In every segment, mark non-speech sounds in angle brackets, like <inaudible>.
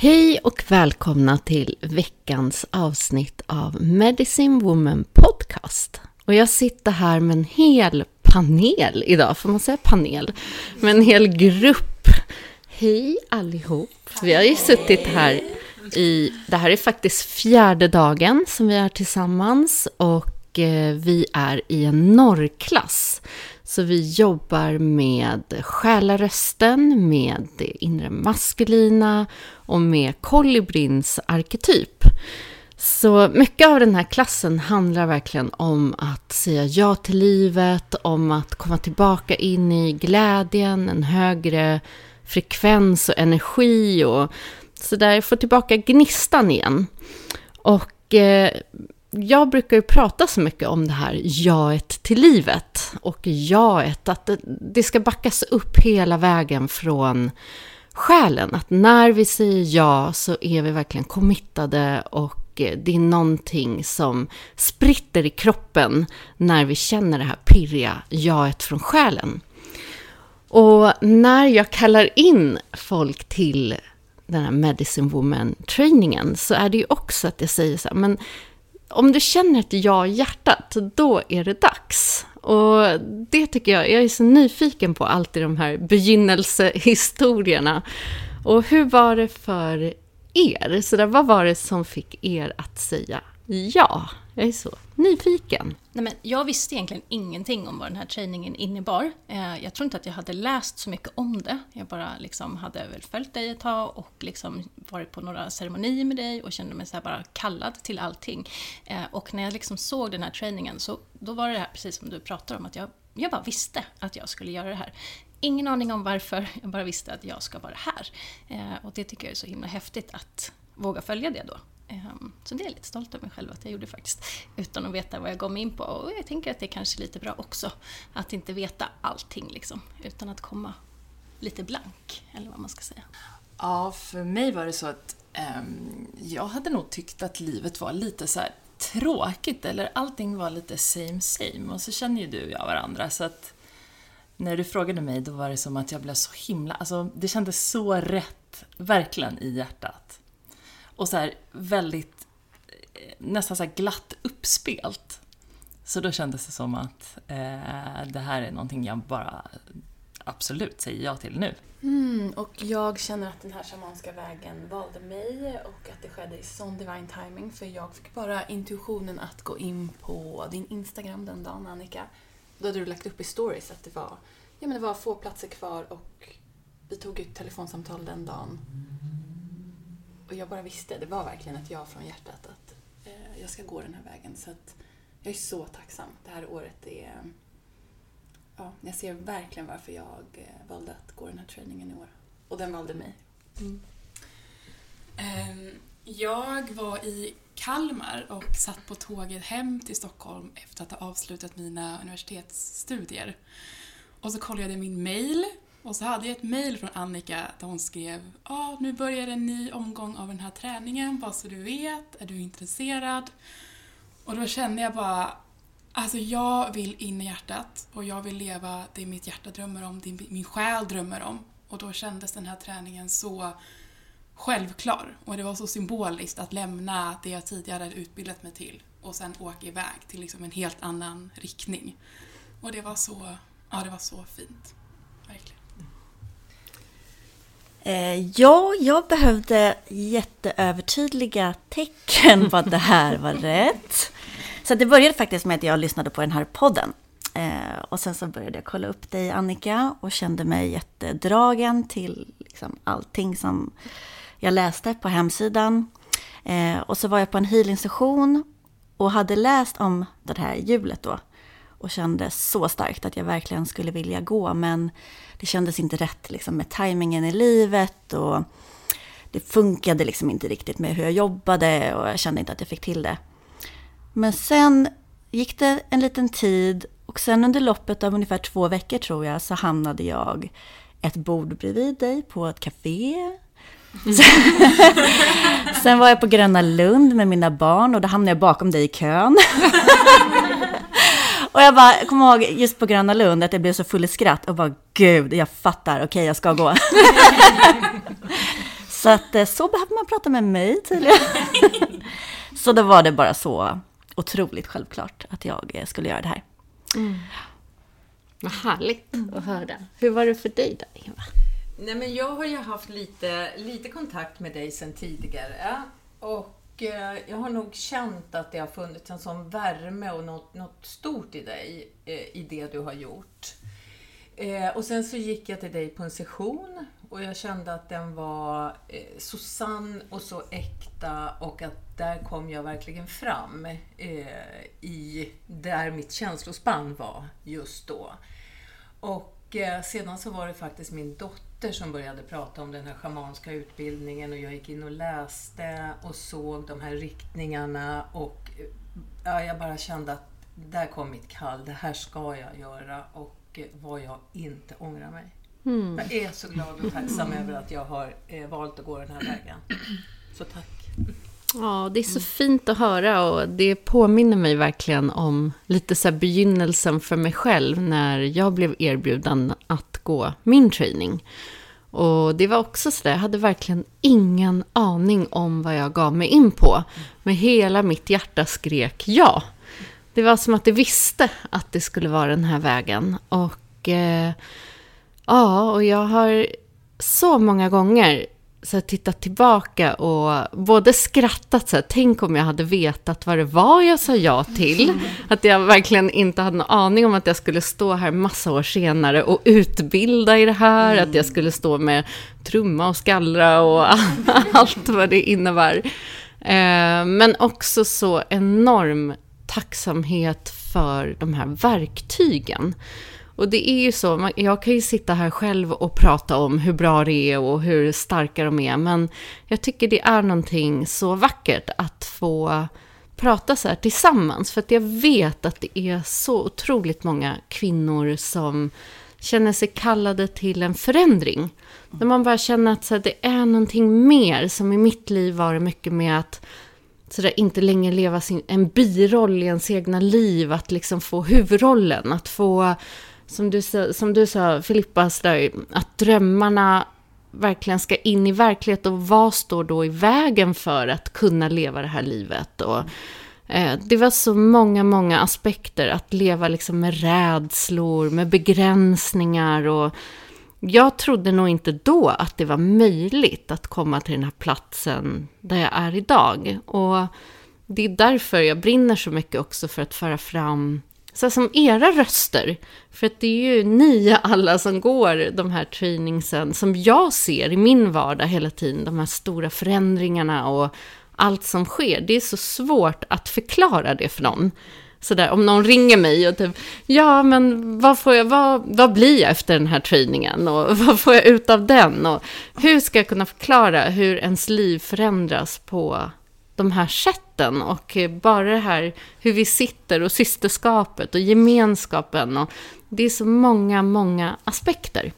Hej och välkomna till veckans avsnitt av Medicine Woman Podcast. Och jag sitter här med en hel panel idag, får man säga panel? Med en hel grupp. Hej allihop! Vi har ju suttit här i, det här är faktiskt fjärde dagen som vi är tillsammans och eh, vi är i en norrklass. Så vi jobbar med själarösten, med det inre maskulina och med kolibrins arketyp. Så mycket av den här klassen handlar verkligen om att säga ja till livet, om att komma tillbaka in i glädjen, en högre frekvens och energi och sådär, få tillbaka gnistan igen. Och eh, jag brukar ju prata så mycket om det här jaet till livet och jaet, att det, det ska backas upp hela vägen från själen. Att när vi säger ja så är vi verkligen committade och eh, det är någonting som spritter i kroppen när vi känner det här pirriga jaet från själen. Och när jag kallar in folk till den här Medicine Woman-trainingen så är det ju också att jag säger så här, men om du känner ett ja i hjärtat, då är det dags. Och det tycker jag, jag är så nyfiken på allt i de här begynnelsehistorierna. Och hur var det för er? Så där, vad var det som fick er att säga ja? Jag är så nyfiken. Nej, men jag visste egentligen ingenting om vad den här träningen innebar. Eh, jag tror inte att jag hade läst så mycket om det. Jag bara liksom hade väl följt dig ett tag och liksom varit på några ceremonier med dig och kände mig så här bara kallad till allting. Eh, och när jag liksom såg den här träningen så då var det här precis som du pratar om att jag, jag bara visste att jag skulle göra det här. Ingen aning om varför, <laughs> jag bara visste att jag ska vara här. Eh, och det tycker jag är så himla häftigt att våga följa det då. Ehm, så det är jag lite stolt över mig själv att jag gjorde faktiskt. Utan att veta vad jag gav mig in på. Och jag tänker att det är kanske lite bra också. Att inte veta allting liksom. Utan att komma lite blank, eller vad man ska säga. Ja, för mig var det så att um, jag hade nog tyckt att livet var lite så här tråkigt, eller allting var lite same same. Och så känner ju du och jag varandra, så att när du frågade mig då var det som att jag blev så himla, alltså det kändes så rätt, verkligen i hjärtat. Och så här väldigt, eh, nästan så här glatt uppspelt. Så då kändes det som att eh, det här är någonting jag bara absolut säger ja till nu. Mm, och jag känner att den här shamanska vägen valde mig och att det skedde i sån divine timing för jag fick bara intuitionen att gå in på din Instagram den dagen Annika. Då hade du lagt upp i stories att det var, ja, men det var få platser kvar och vi tog ett telefonsamtal den dagen. Och jag bara visste, det var verkligen ett ja från hjärtat att eh, jag ska gå den här vägen. Så att jag är så tacksam. Det här året är ja, jag ser verkligen varför jag eh, valde att gå den här träningen i år. Och den valde mig. Mm. Ehm, jag var i Kalmar och satt på tåget hem till Stockholm efter att ha avslutat mina universitetsstudier. Och så kollade jag min mail och så hade jag ett mejl från Annika där hon skrev Ja, ah, nu börjar en ny omgång av den här träningen, bara så du vet. Är du intresserad? Och då kände jag bara Alltså jag vill in i hjärtat och jag vill leva det mitt hjärta drömmer om, det min själ drömmer om. Och då kändes den här träningen så självklar och det var så symboliskt att lämna det jag tidigare hade utbildat mig till och sen åka iväg till liksom en helt annan riktning. Och det var så, ja det var så fint. Ja, jag behövde jätteövertydliga tecken på att det här var <laughs> rätt. Så det började faktiskt med att jag lyssnade på den här podden. Eh, och sen så började jag kolla upp dig Annika och kände mig jättedragen till liksom allting som jag läste på hemsidan. Eh, och så var jag på en healing-session och hade läst om det här hjulet då. Och kände så starkt att jag verkligen skulle vilja gå. Men det kändes inte rätt liksom, med tajmingen i livet. Och det funkade liksom inte riktigt med hur jag jobbade och jag kände inte att jag fick till det. Men sen gick det en liten tid och sen under loppet av ungefär två veckor tror jag så hamnade jag ett bord bredvid dig på ett café. <laughs> Sen var jag på Gröna Lund med mina barn och då hamnade jag bakom dig i kön. <laughs> och jag bara, kommer ihåg just på Gröna Lund att jag blev så full i skratt och bara gud, jag fattar, okej okay, jag ska gå. <laughs> så att eh, så behöver man prata med mig tydligen. <laughs> så då var det bara så otroligt självklart att jag eh, skulle göra det här. Mm. Vad härligt att höra. Hur var det för dig då, Eva? Nej, men jag har ju haft lite, lite kontakt med dig sedan tidigare. Och eh, jag har nog känt att det har funnits en sån värme och något, något stort i dig, eh, i det du har gjort. Eh, och sen så gick jag till dig på en session och jag kände att den var eh, så sann och så äkta och att där kom jag verkligen fram eh, i där mitt känslospann var just då. Och eh, sedan så var det faktiskt min dotter som började prata om den här schamanska utbildningen och jag gick in och läste och såg de här riktningarna och ja, jag bara kände att där kom mitt kall, det här ska jag göra och vad jag inte ångrar mig. Mm. Jag är så glad och tacksam över att jag har eh, valt att gå den här vägen. Så tack. Ja, det är så fint att höra och det påminner mig verkligen om lite så begynnelsen för mig själv när jag blev erbjuden att gå min training. Och det var också så där, jag hade verkligen ingen aning om vad jag gav mig in på. Men hela mitt hjärta skrek ja. Det var som att det visste att det skulle vara den här vägen. Och eh, ja, och jag har så många gånger så här, tittat tillbaka och både skrattat så här, tänk om jag hade vetat vad det var jag sa ja till. Att jag verkligen inte hade någon aning om att jag skulle stå här massa år senare och utbilda i det här. Mm. Att jag skulle stå med trumma och skallra och <laughs> allt vad det innebär. Eh, men också så enorm tacksamhet för de här verktygen. Och det är ju så, jag kan ju sitta här själv och prata om hur bra det är och hur starka de är, men jag tycker det är någonting så vackert att få prata så här tillsammans, för att jag vet att det är så otroligt många kvinnor som känner sig kallade till en förändring. När man bara känner att så här, det är någonting mer, som i mitt liv var det mycket med att så där, inte längre leva sin, en biroll i ens egna liv, att liksom få huvudrollen, att få som du, som du sa, Filippa, att drömmarna verkligen ska in i verklighet och vad står då i vägen för att kunna leva det här livet? Och, eh, det var så många, många aspekter att leva liksom med rädslor, med begränsningar och jag trodde nog inte då att det var möjligt att komma till den här platsen där jag är idag. Och det är därför jag brinner så mycket också för att föra fram så som era röster. För att det är ju ni alla som går de här trainingsen som jag ser i min vardag hela tiden. De här stora förändringarna och allt som sker. Det är så svårt att förklara det för någon. Sådär, om någon ringer mig och typ, ja men vad, får jag, vad, vad blir jag efter den här trainingen och <laughs> vad får jag ut av den? Och hur ska jag kunna förklara hur ens liv förändras på de här sätten och bara det här hur vi sitter och systerskapet och gemenskapen och det är så många, många aspekter.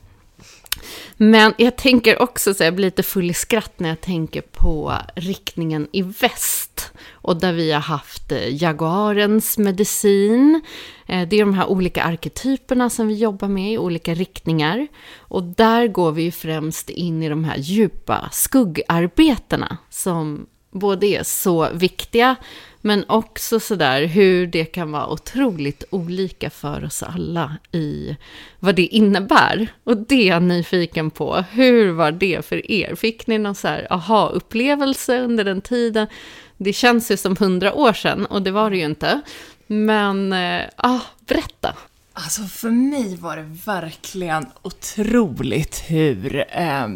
Men jag tänker också, så jag blir lite full i skratt när jag tänker på riktningen i väst. Och där vi har haft eh, Jaguarens medicin. Eh, det är de här olika arketyperna som vi jobbar med i olika riktningar. Och där går vi ju främst in i de här djupa skuggarbetena som både är så viktiga men också sådär hur det kan vara otroligt olika för oss alla i vad det innebär. Och det är jag nyfiken på. Hur var det för er? Fick ni någon så här aha-upplevelse under den tiden? Det känns ju som hundra år sedan och det var det ju inte. Men, ja, berätta. Alltså för mig var det verkligen otroligt hur, eh,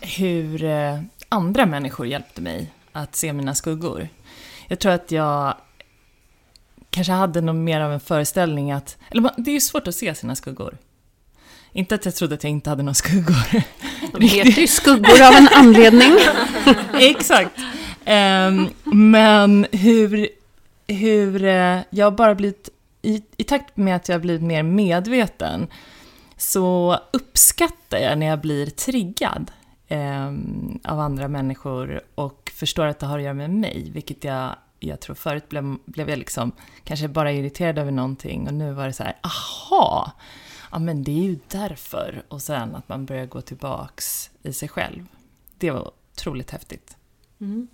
hur eh, andra människor hjälpte mig att se mina skuggor. Jag tror att jag kanske hade någon mer av en föreställning att... Eller det är ju svårt att se sina skuggor. Inte att jag trodde att jag inte hade några skuggor. De heter ju skuggor av en anledning. <laughs> Exakt. Um, men hur, hur uh, jag bara blivit... I, I takt med att jag blivit mer medveten så uppskattar jag när jag blir triggad eh, av andra människor och förstår att det har att göra med mig, vilket jag, jag tror förut blev, blev jag liksom kanske bara irriterad över någonting och nu var det så här, aha! Ja men det är ju därför. Och sen att man börjar gå tillbaks i sig själv. Det var otroligt häftigt. Mm.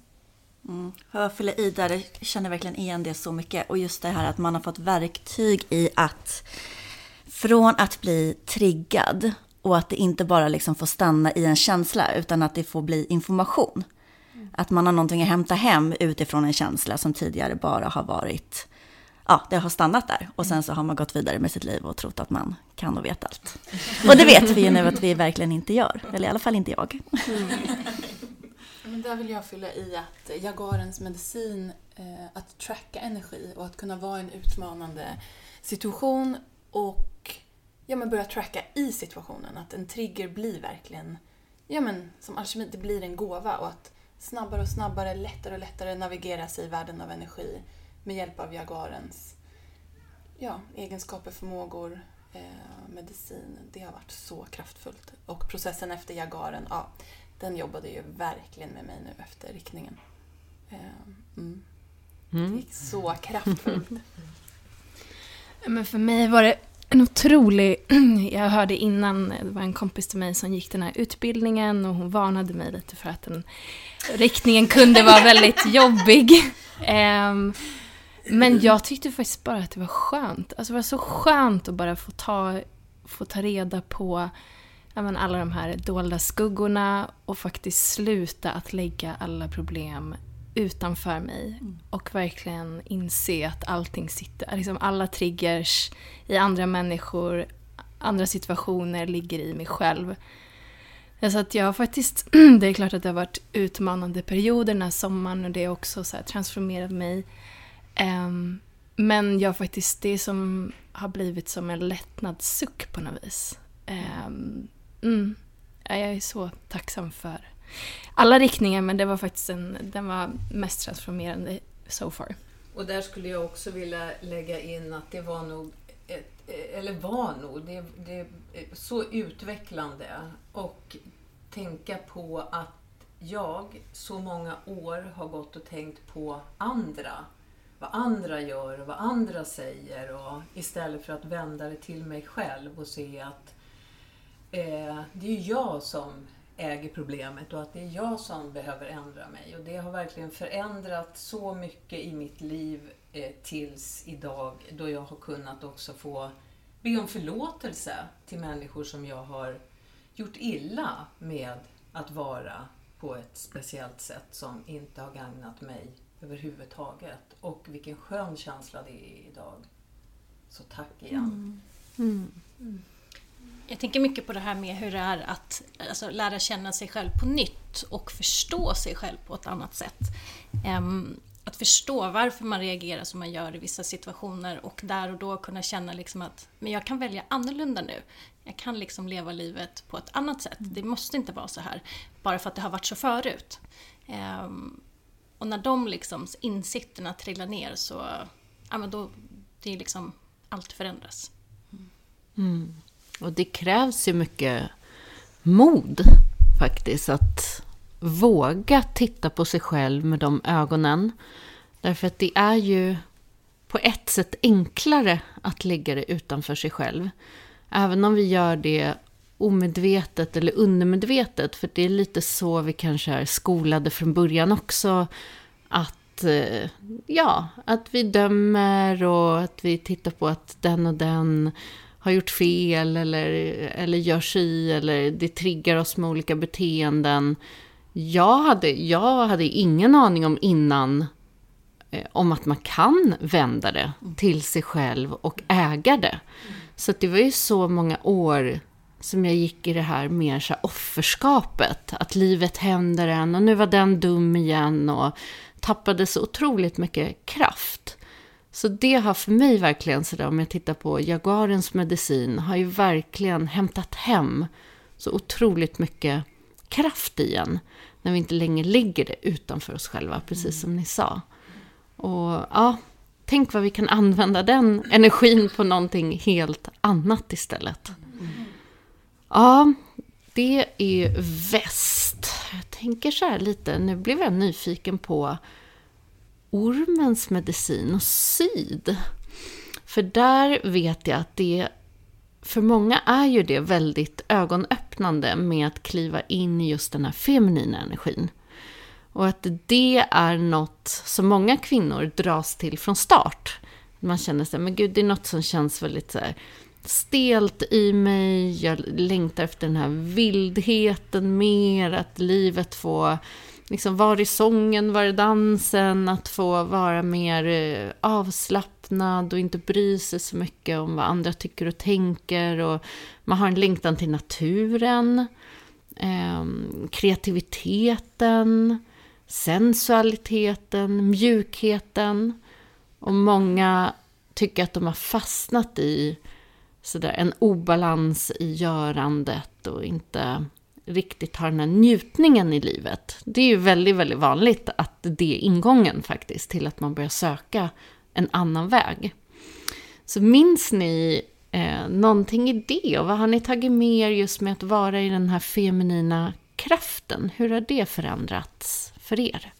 Mm. Jag fyller i där, jag känner verkligen igen det så mycket. Och just det här att man har fått verktyg i att från att bli triggad och att det inte bara liksom får stanna i en känsla utan att det får bli information. Att man har någonting att hämta hem utifrån en känsla som tidigare bara har varit, ja, det har stannat där. Och sen så har man gått vidare med sitt liv och trott att man kan och vet allt. Och det vet vi ju nu att vi verkligen inte gör, eller i alla fall inte jag. Mm. Men där vill jag fylla i att Jaguarens medicin, eh, att tracka energi och att kunna vara i en utmanande situation och ja, men börja tracka i situationen. Att en trigger blir verkligen, ja men som alkemi, det blir en gåva och att snabbare och snabbare, lättare och lättare navigera sig i världen av energi med hjälp av Jaguarens ja, egenskaper, förmågor, eh, medicin. Det har varit så kraftfullt. Och processen efter Jaguaren, ja, den jobbade ju verkligen med mig nu efter riktningen. Eh, mm. Mm. Det gick så kraftfullt. <laughs> Men för mig var det en otrolig... <clears throat> Jag hörde innan, det var en kompis till mig som gick den här utbildningen och hon varnade mig lite för att den riktningen kunde vara väldigt <laughs> jobbig. Um, men jag tyckte faktiskt bara att det var skönt. Alltså det var så skönt att bara få ta, få ta reda på men, alla de här dolda skuggorna och faktiskt sluta att lägga alla problem utanför mig mm. och verkligen inse att allting sitter, liksom alla triggers i andra människor, andra situationer ligger i mig själv. Så att jag har faktiskt, <clears throat> det är klart att det har varit utmanande perioder den här sommaren och det har också så transformerat mig. Um, men jag faktiskt, det som har blivit som en lättnadssuck på något vis. Um, mm, jag är så tacksam för alla riktningar men det var faktiskt en, den var mest transformerande so far. Och där skulle jag också vilja lägga in att det var nog ett, eller var nog, det, det så utvecklande och tänka på att jag så många år har gått och tänkt på andra. Vad andra gör och vad andra säger och istället för att vända det till mig själv och se att eh, det är jag som äger problemet och att det är jag som behöver ändra mig. Och det har verkligen förändrat så mycket i mitt liv eh, tills idag då jag har kunnat också få be om förlåtelse till människor som jag har gjort illa med att vara på ett speciellt sätt som inte har gagnat mig överhuvudtaget. Och vilken skön känsla det är idag. Så tack igen. Mm. Mm. Mm. Jag tänker mycket på det här med hur det är att alltså, lära känna sig själv på nytt och förstå sig själv på ett annat sätt. Att förstå varför man reagerar som man gör i vissa situationer och där och då kunna känna liksom att men jag kan välja annorlunda nu. Jag kan liksom leva livet på ett annat sätt. Det måste inte vara så här bara för att det har varit så förut. Och när de liksom insikterna trillar ner så, ja men då, det är liksom, allt förändras. Mm. Och det krävs ju mycket mod faktiskt att våga titta på sig själv med de ögonen. Därför att det är ju på ett sätt enklare att lägga det utanför sig själv. Även om vi gör det omedvetet eller undermedvetet, för det är lite så vi kanske är skolade från början också. Att, eh, ja, att vi dömer och att vi tittar på att den och den har gjort fel eller, eller gör sig eller det triggar oss med olika beteenden. Jag hade, jag hade ingen aning om innan eh, om att man kan vända det till sig själv och äga det. Så det var ju så många år som jag gick i det här mer så här offerskapet. Att livet händer en och nu var den dum igen och tappade så otroligt mycket kraft. Så det har för mig verkligen, så där, om jag tittar på Jaguarens medicin, har ju verkligen hämtat hem så otroligt mycket kraft igen. När vi inte längre lägger det utanför oss själva, precis som ni sa. Och ja, tänk vad vi kan använda den energin på någonting helt annat istället. Ja, det är väst. Jag tänker så här lite, nu blev jag nyfiken på ormens medicin och syd. För där vet jag att det för många är ju det väldigt ögonöppnande med att kliva in i just den här feminina energin. Och att det är något som många kvinnor dras till från start. Man känner sig, men gud, det är något som känns väldigt så här, stelt i mig. Jag längtar efter den här vildheten mer, att livet får liksom, var är sången, var är dansen, att få vara mer eh, avslappnad och inte bry sig så mycket om vad andra tycker och tänker. Och man har en längtan till naturen, eh, kreativiteten, sensualiteten, mjukheten. Och många tycker att de har fastnat i sådär, en obalans i görandet och inte riktigt har den här njutningen i livet. Det är ju väldigt, väldigt vanligt att det är ingången faktiskt till att man börjar söka en annan väg. Så minns ni eh, någonting i det? Och vad har ni tagit med er just med att vara i den här feminina kraften? Hur har det förändrats för er?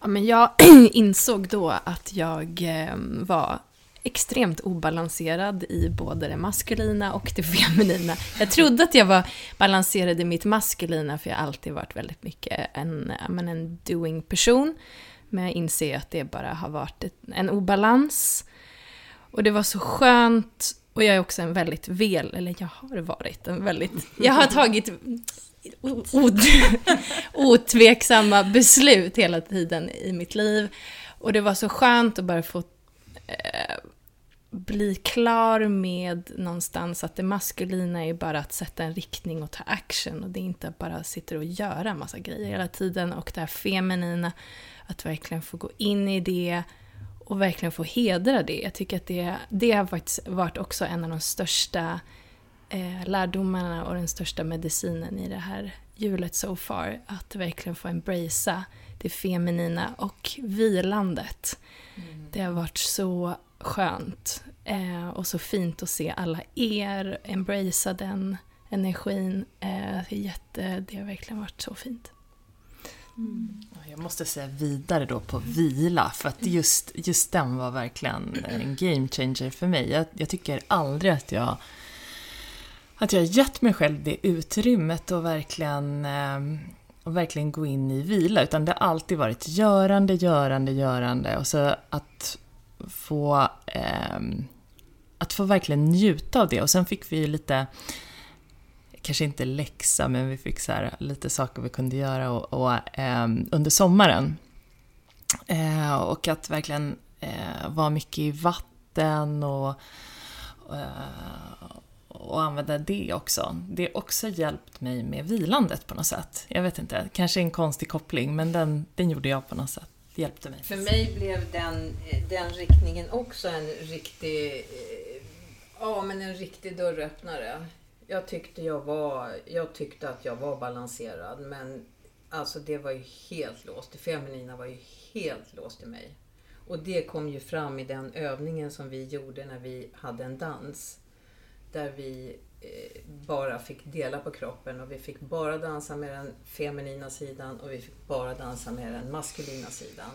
Ja, men jag <clears throat> insåg då att jag eh, var extremt obalanserad i både det maskulina och det <laughs> feminina. Jag trodde att jag var balanserad i mitt maskulina, för jag har alltid varit väldigt mycket en, men en doing-person. Men jag inser att det bara har varit en obalans. Och det var så skönt, och jag är också en väldigt vel, eller jag har varit en väldigt, jag har tagit <laughs> otveksamma beslut hela tiden i mitt liv. Och det var så skönt att bara få eh, bli klar med någonstans att det maskulina är bara att sätta en riktning och ta action och det är inte bara sitta och göra en massa grejer hela tiden och det här feminina, att verkligen få gå in i det och verkligen få hedra det. Jag tycker att det, det har faktiskt varit också en av de största eh, lärdomarna och den största medicinen i det här hjulet so far. Att verkligen få embracea det feminina och vilandet. Mm. Det har varit så skönt eh, och så fint att se alla er embracea den energin. Eh, det, jätte, det har verkligen varit så fint. Mm. Jag måste säga vidare då på vila, för att just, just den var verkligen en game changer för mig. Jag, jag tycker aldrig att jag att jag har gett mig själv det utrymmet och verkligen, eh, och verkligen gå in i vila, utan det har alltid varit görande, görande, görande och så att få, eh, att få verkligen njuta av det. Och sen fick vi ju lite, kanske inte läxa, men vi fick så här, lite saker vi kunde göra och, och eh, under sommaren. Eh, och att verkligen eh, vara mycket i vatten och, eh, och använda det också. Det har också hjälpt mig med vilandet på något sätt. Jag vet inte, kanske en konstig koppling, men den, den gjorde jag på något sätt. Det hjälpte mig. För mig blev den, eh, den riktningen också en riktig, eh, ja men en riktig dörröppnare. Jag tyckte, jag, var, jag tyckte att jag var balanserad men alltså det var ju helt låst. Det feminina var ju helt låst i mig. Och det kom ju fram i den övningen som vi gjorde när vi hade en dans. Där vi eh, bara fick dela på kroppen och vi fick bara dansa med den feminina sidan och vi fick bara dansa med den maskulina sidan.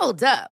Hold up.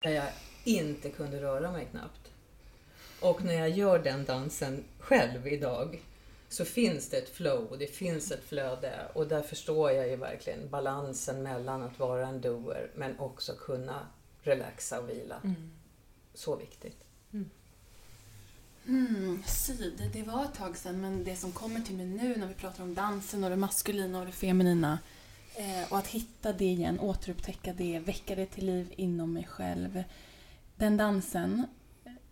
Där jag inte kunde röra mig knappt. Och när jag gör den dansen själv idag så finns det ett flow, det finns ett flöde och där förstår jag ju verkligen balansen mellan att vara en doer men också kunna relaxa och vila. Så viktigt. Mm, syd, det var ett tag sedan men det som kommer till mig nu när vi pratar om dansen och det maskulina och det feminina Eh, och att hitta det igen, återupptäcka det, väcka det till liv inom mig själv. Den dansen,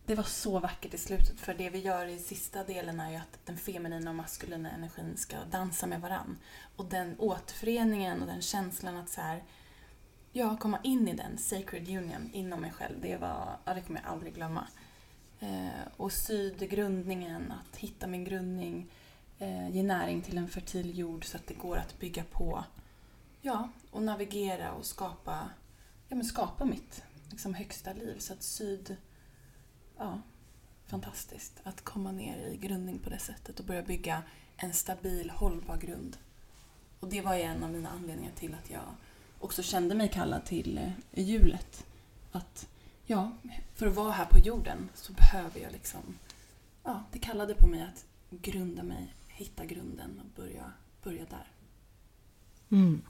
det var så vackert i slutet för det vi gör i sista delen är ju att den feminina och maskulina energin ska dansa med varann. Och den återföreningen och den känslan att så här, ja, komma in i den sacred union inom mig själv, det var, ja, det kommer jag aldrig glömma. Eh, och sydgrundningen, att hitta min grundning, eh, ge näring till en fertil jord så att det går att bygga på. Ja, och navigera och skapa, ja, men skapa mitt liksom, högsta liv. Så att syd, ja, fantastiskt. Att komma ner i grundning på det sättet och börja bygga en stabil, hållbar grund. Och det var ju en av mina anledningar till att jag också kände mig kallad till eh, hjulet. Att ja, för att vara här på jorden så behöver jag liksom... Ja, det kallade på mig att grunda mig, hitta grunden och börja, börja där. Mm.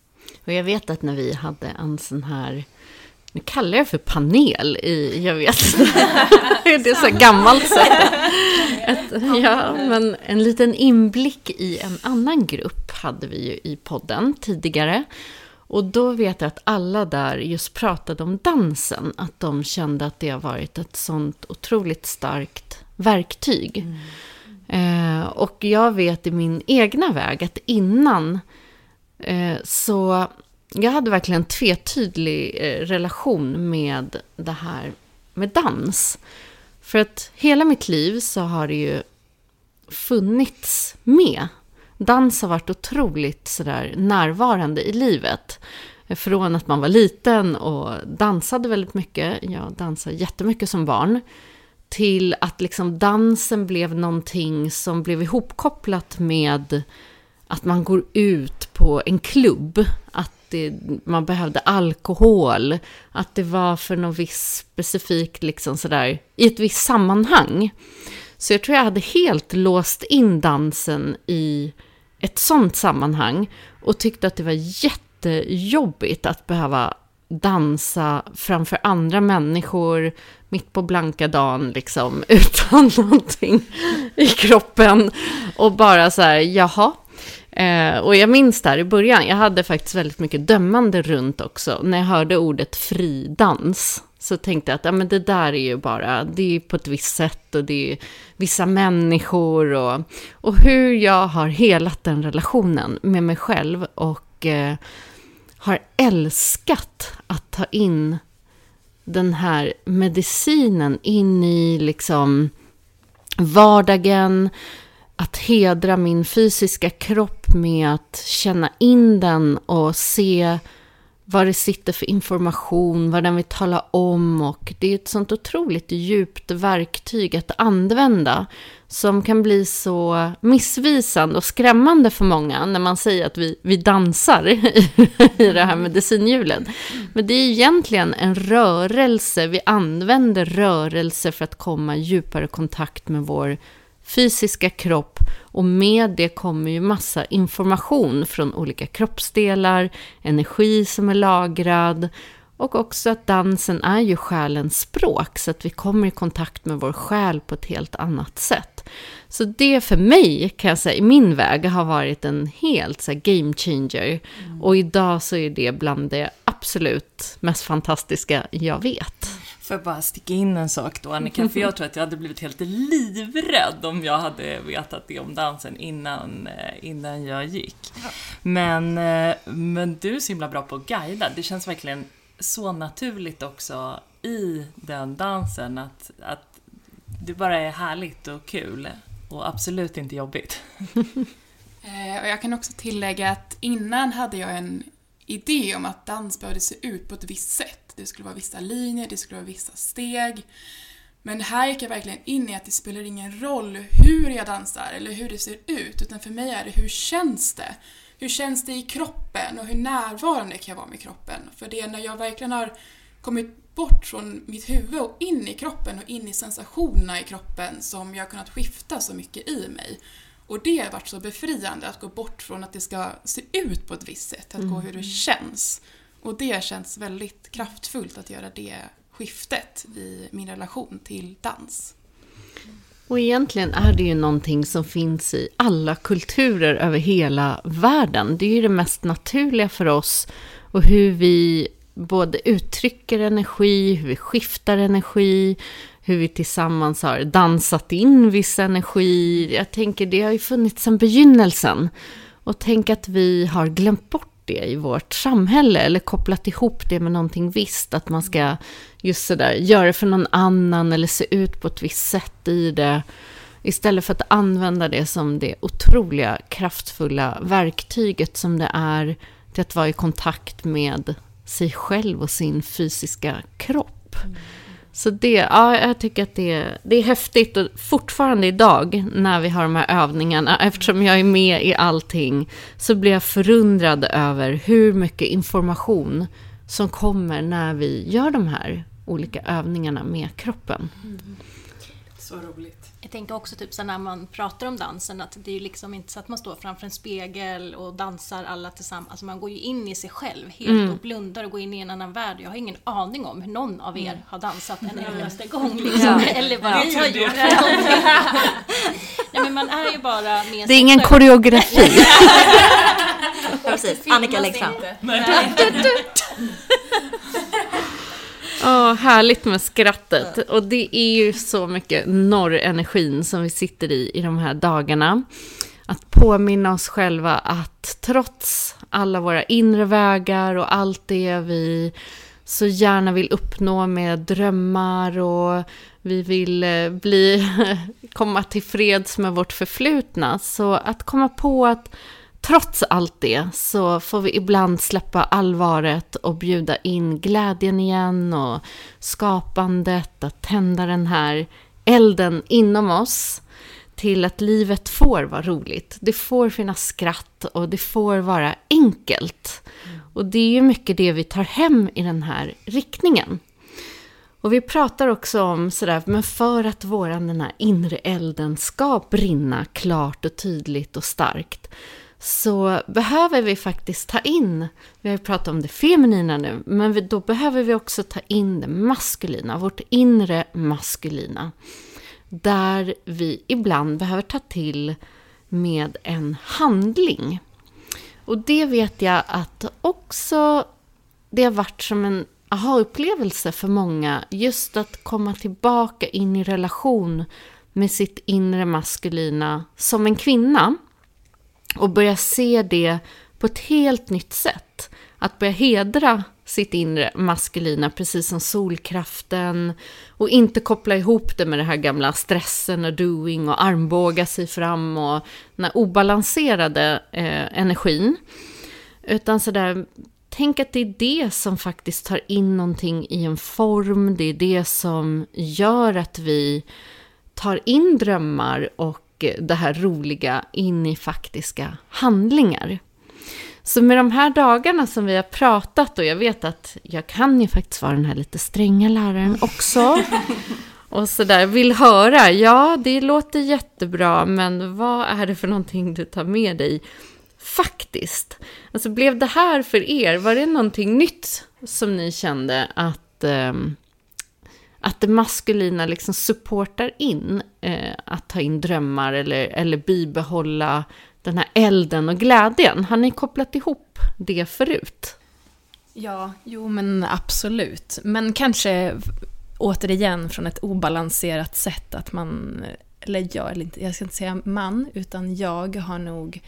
Och jag vet att när vi hade en sån här, nu kallar jag för panel i, jag vet <laughs> det är så gammalt sätt. <laughs> Ja, men en liten inblick i en annan grupp hade vi ju i podden tidigare. Och då vet jag att alla där just pratade om dansen, att de kände att det har varit ett sånt otroligt starkt verktyg. Eh, och jag vet i min egna väg att innan Eh, så jag hade verkligen en tvetydig eh, relation med det här med dans. För att hela mitt liv så har det ju funnits med. Dans har varit otroligt sådär närvarande i livet. Eh, från att man var liten och dansade väldigt mycket, jag dansade jättemycket som barn, till att liksom dansen blev någonting som blev ihopkopplat med att man går ut på en klubb, att det, man behövde alkohol, att det var för någon viss specifik, liksom sådär, i ett visst sammanhang. Så jag tror jag hade helt låst in dansen i ett sånt sammanhang och tyckte att det var jättejobbigt att behöva dansa framför andra människor mitt på blanka dagen liksom <laughs> utan någonting i kroppen och bara så här, jaha. Eh, och jag minns där i början, jag hade faktiskt väldigt mycket dömande runt också. När jag hörde ordet fridans så tänkte jag att ja, men det där är ju bara, det är på ett visst sätt och det är vissa människor och, och hur jag har helat den relationen med mig själv och eh, har älskat att ta in den här medicinen in i liksom vardagen, att hedra min fysiska kropp med att känna in den och se vad det sitter för information, vad den vill tala om och det är ett sånt otroligt djupt verktyg att använda som kan bli så missvisande och skrämmande för många när man säger att vi, vi dansar <laughs> i det här medicinhjulet. Men det är egentligen en rörelse, vi använder rörelse för att komma i djupare kontakt med vår fysiska kropp och med det kommer ju massa information från olika kroppsdelar, energi som är lagrad och också att dansen är ju själens språk så att vi kommer i kontakt med vår själ på ett helt annat sätt. Så det för mig, kan jag säga, i min väg har varit en helt så game changer. Mm. Och idag så är det bland det absolut mest fantastiska jag vet. Får jag bara sticka in en sak då Annika, för jag tror att jag hade blivit helt livrädd om jag hade vetat det om dansen innan, eh, innan jag gick. Men, eh, men du är så himla bra på att guida, det känns verkligen så naturligt också i den dansen att, att det bara är härligt och kul och absolut inte jobbigt. <laughs> Eh, och jag kan också tillägga att innan hade jag en idé om att dans behövde se ut på ett visst sätt. Det skulle vara vissa linjer, det skulle vara vissa steg. Men här gick jag verkligen in i att det spelar ingen roll hur jag dansar eller hur det ser ut, utan för mig är det hur känns det? Hur känns det i kroppen och hur närvarande kan jag vara med kroppen? För det är när jag verkligen har kommit bort från mitt huvud och in i kroppen och in i sensationerna i kroppen som jag har kunnat skifta så mycket i mig. Och det har varit så befriande att gå bort från att det ska se ut på ett visst sätt, att mm. gå hur det känns. Och det känns väldigt kraftfullt att göra det skiftet i min relation till dans. Och egentligen är det ju någonting som finns i alla kulturer över hela världen. Det är ju det mest naturliga för oss och hur vi både uttrycker energi, hur vi skiftar energi, hur vi tillsammans har dansat in viss energi. Jag tänker det har ju funnits sedan begynnelsen. Och tänk att vi har glömt bort det i vårt samhälle eller kopplat ihop det med någonting visst. Att man ska just sådär göra det för någon annan eller se ut på ett visst sätt i det. Istället för att använda det som det otroliga kraftfulla verktyget som det är till att vara i kontakt med sig själv och sin fysiska kropp. Mm. Så det, ja, jag tycker att det, det är häftigt och fortfarande idag när vi har de här övningarna, eftersom jag är med i allting, så blir jag förundrad över hur mycket information som kommer när vi gör de här olika övningarna med kroppen. Mm. Så roligt. Tänker också typ så när man pratar om dansen att det är ju liksom inte så att man står framför en spegel och dansar alla tillsammans. Alltså man går ju in i sig själv helt mm. och blundar och går in i en annan värld. Jag har ingen aning om hur någon av er mm. har dansat en endaste gång. <laughs> Liksom. Ja. Eller bara vi har gjort Nej men man är ju bara med Det är ingen koreografi. <laughs> Precis, Annika läggs fram. <laughs> Oh, härligt med skrattet. Och det är ju så mycket norrenergin som vi sitter i i de här dagarna. Att påminna oss själva att trots alla våra inre vägar och allt det vi så gärna vill uppnå med drömmar och vi vill eh, bli, <laughs> komma till freds med vårt förflutna. Så att komma på att Trots allt det så får vi ibland släppa allvaret och bjuda in glädjen igen och skapandet, att tända den här elden inom oss till att livet får vara roligt. Det får finnas skratt och det får vara enkelt. Och det är ju mycket det vi tar hem i den här riktningen. Och vi pratar också om sådär, men för att våran den här inre elden ska brinna klart och tydligt och starkt så behöver vi faktiskt ta in, vi har ju pratat om det feminina nu, men då behöver vi också ta in det maskulina, vårt inre maskulina. Där vi ibland behöver ta till med en handling. Och det vet jag att också det har varit som en aha-upplevelse för många. Just att komma tillbaka in i relation med sitt inre maskulina som en kvinna och börja se det på ett helt nytt sätt. att börja hedra sitt inre maskulina, precis som solkraften. Och inte koppla ihop det med den här gamla stressen och doing och armbåga sig fram och den här obalanserade eh, energin. Utan sådär, tänk att det är det som faktiskt tar in någonting i en form. Det är det som gör att vi tar in drömmar och det här roliga in i faktiska handlingar. Så med de här dagarna som vi har pratat och jag vet att jag kan ju faktiskt vara den här lite stränga läraren också. <laughs> Och sådär, vill höra, ja det låter jättebra men vad är det för någonting du tar med dig faktiskt? Alltså blev det här för er, var det någonting nytt som ni kände att, eh, att det maskulina liksom supportar in eh, att ta in drömmar eller, eller bibehålla den här elden och glädjen. Har ni kopplat ihop det förut? Ja, jo men absolut. Men kanske återigen från ett obalanserat sätt att man, eller jag, eller inte, jag ska inte säga man, utan jag har nog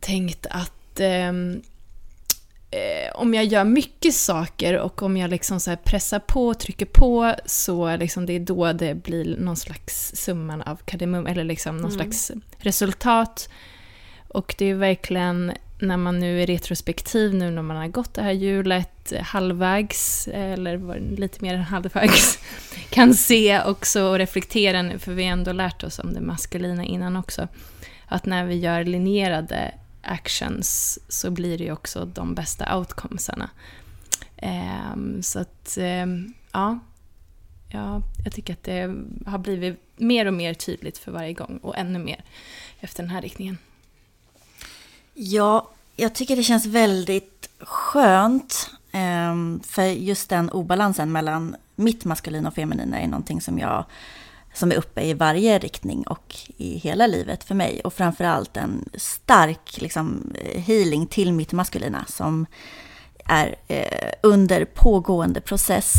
tänkt att eh, eh, om jag gör mycket saker och om jag liksom så pressar på och trycker på så liksom det är då det blir någon slags summan av kardemum, eller liksom någon mm. slags resultat. Och det är verkligen när man nu är retrospektiv, nu när man har gått det här hjulet halvvägs, eller lite mer än halvvägs, <laughs> kan se också och reflektera nu, för vi har ändå lärt oss om det maskulina innan också, att när vi gör linjerade actions så blir det ju också de bästa outcomesarna. Eh, så att, eh, ja, ja, jag tycker att det har blivit mer och mer tydligt för varje gång och ännu mer efter den här riktningen. Ja, jag tycker det känns väldigt skönt. Eh, för just den obalansen mellan mitt maskulina och feminina är någonting som jag som är uppe i varje riktning och i hela livet för mig. Och framförallt en stark liksom, eh, healing till mitt maskulina som är eh, under pågående process.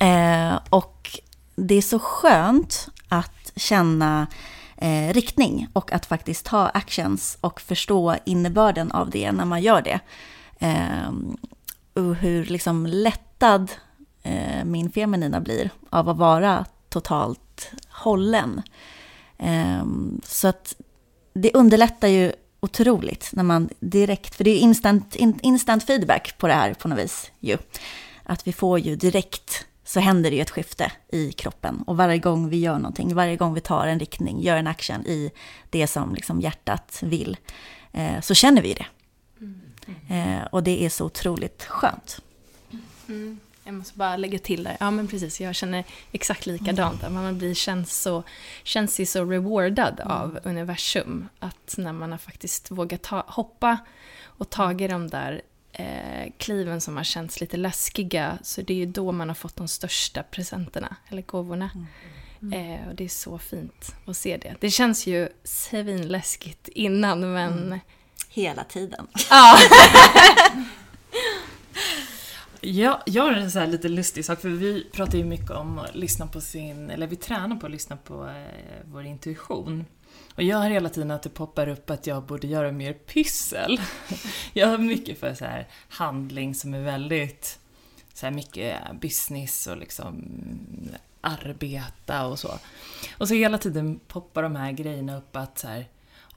Eh, och det är så skönt att känna eh, riktning och att faktiskt ta actions och förstå innebörden av det när man gör det. Eh, och hur liksom lättad eh, min feminina blir av att vara totalt hållen. Eh, så att det underlättar ju otroligt när man direkt, för det är instant, instant feedback på det här på något vis ju. Att vi får ju direkt så händer det ju ett skifte i kroppen. Och varje gång vi gör någonting, varje gång vi tar en riktning, gör en action i det som liksom hjärtat vill, eh, så känner vi det. Mm. Eh, och det är så otroligt skönt. Mm. Jag måste bara lägga till där. Ja men precis, jag känner exakt likadant. Mm. Man blir, känns, så, känns ju så rewardad mm. av universum. Att när man har faktiskt vågat ta, hoppa och tagit de där eh, kliven som har känts lite läskiga, så det är ju då man har fått de största presenterna, eller gåvorna. Mm. Mm. Eh, och det är så fint att se det. Det känns ju svinläskigt innan, men... Mm. Hela tiden. Ja. <laughs> Ja, jag har en så lite lustig sak, för vi pratar ju mycket om att lyssna på sin, eller vi tränar på att lyssna på eh, vår intuition. Och jag hör hela tiden att det poppar upp att jag borde göra mer pyssel. <laughs> Jag har mycket för så här handling som är väldigt så här mycket business och liksom arbeta och så. Och så hela tiden poppar de här grejerna upp att så här,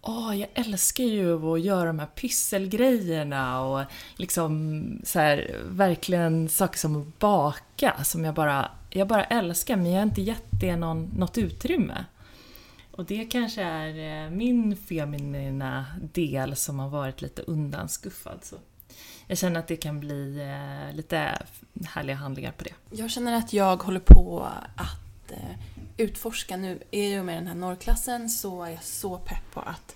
Åh, jag älskar ju att göra de här pysselgrejerna och liksom så här, verkligen saker som att baka som jag bara, jag bara älskar men jag har inte gett det någon, något utrymme. Och det kanske är eh, min feminina del som har varit lite undanskuffad. Så jag känner att det kan bli eh, lite härliga handlingar på det. Jag känner att jag håller på att eh, utforska nu. I och med den här norrklassen så är jag så pepp på att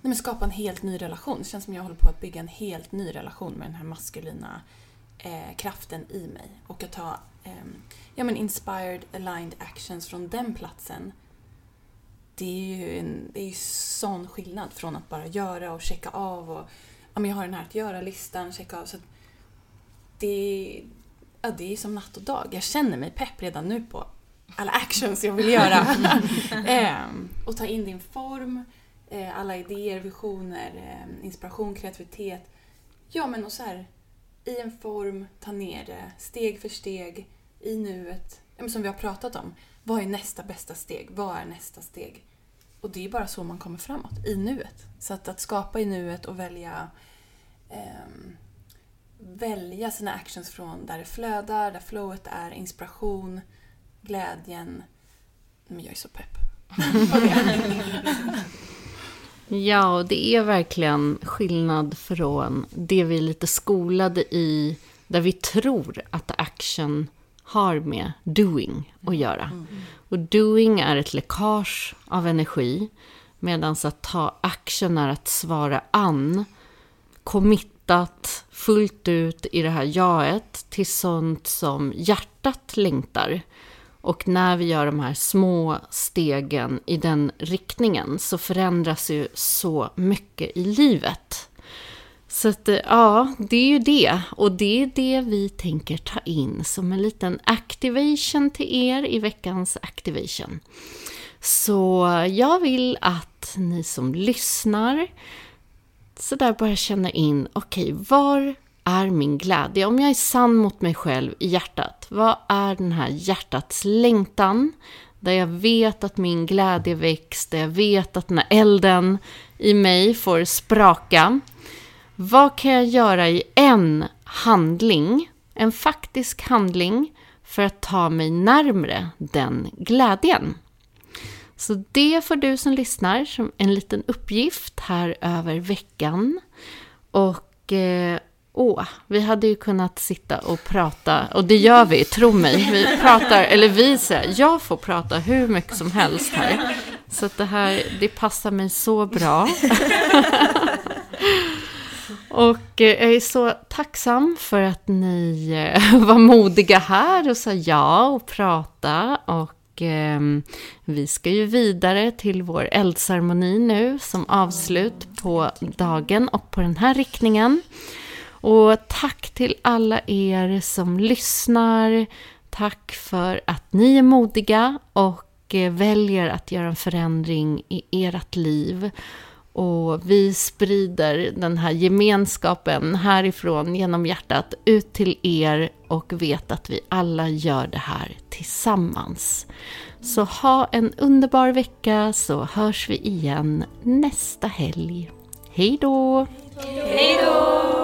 nej skapa en helt ny relation. Det känns som jag håller på att bygga en helt ny relation med den här maskulina eh, kraften i mig. Och att ta eh, ja, men inspired aligned actions från den platsen det är ju en det är sån skillnad från att bara göra och checka av och ja, men jag har den här att göra-listan, checka av. Så det, ja, det är som natt och dag. Jag känner mig pepp redan nu på alla actions jag vill göra. <laughs> ehm, och ta in din form, eh, alla idéer, visioner, eh, inspiration, kreativitet. Ja, men och så här, i en form, ta ner det steg för steg i nuet. Som vi har pratat om. Vad är nästa bästa steg? Vad är nästa steg? Och det är bara så man kommer framåt, i nuet. Så att, att skapa i nuet och välja eh, välja sina actions från där det flödar, där flowet är, inspiration, glädjen. Men jag är så pepp. <laughs> Ja, och det är verkligen skillnad från det vi är lite skolade i, där vi tror att action har med doing att göra. Mm. Och doing är ett läckage av energi, medan att ta action är att svara an, committat fullt ut i det här jaet till sånt som hjärtat längtar. Och när vi gör de här små stegen i den riktningen så förändras ju så mycket i livet. Så att, eh, ja, det är ju det. Och det är det vi tänker ta in som en liten activation till er i veckans activation. Så jag vill att ni som lyssnar så där bara känna in, okej, okay, var är min glädje? Om jag är sann mot mig själv i hjärtat, vad är den här hjärtats längtan? Där jag vet att min glädje väcks, där jag vet att den här elden i mig får spraka. Vad kan jag göra i en handling, en faktisk handling, för att ta mig närmre den glädjen? Så det får du som lyssnar som en liten uppgift här över veckan. Och eh, åh, vi hade ju kunnat sitta och prata, och det gör vi, tro mig. Vi pratar, eller vi säger, jag får prata hur mycket som helst här. Så att det här, det passar mig så bra. <laughs> Och eh, jag är så tacksam för att ni eh, var modiga här och sa ja och prata. Och eh, vi ska ju vidare till vår eldceremoni nu som avslut på dagen och på den här riktningen. Och tack till alla er som lyssnar. Tack för att ni är modiga och eh, väljer att göra en förändring i ert liv. Och vi sprider den här gemenskapen härifrån genom hjärtat ut till er och vet att vi alla gör det här tillsammans. Så ha en underbar vecka så hörs vi igen nästa helg. Hej då! Hej då!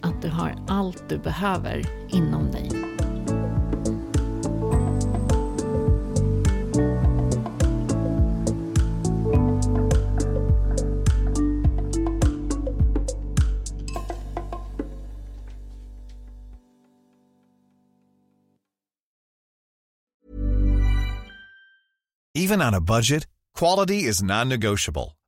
att du har allt du behöver inom dig. Even on a budget, quality is non-negotiable.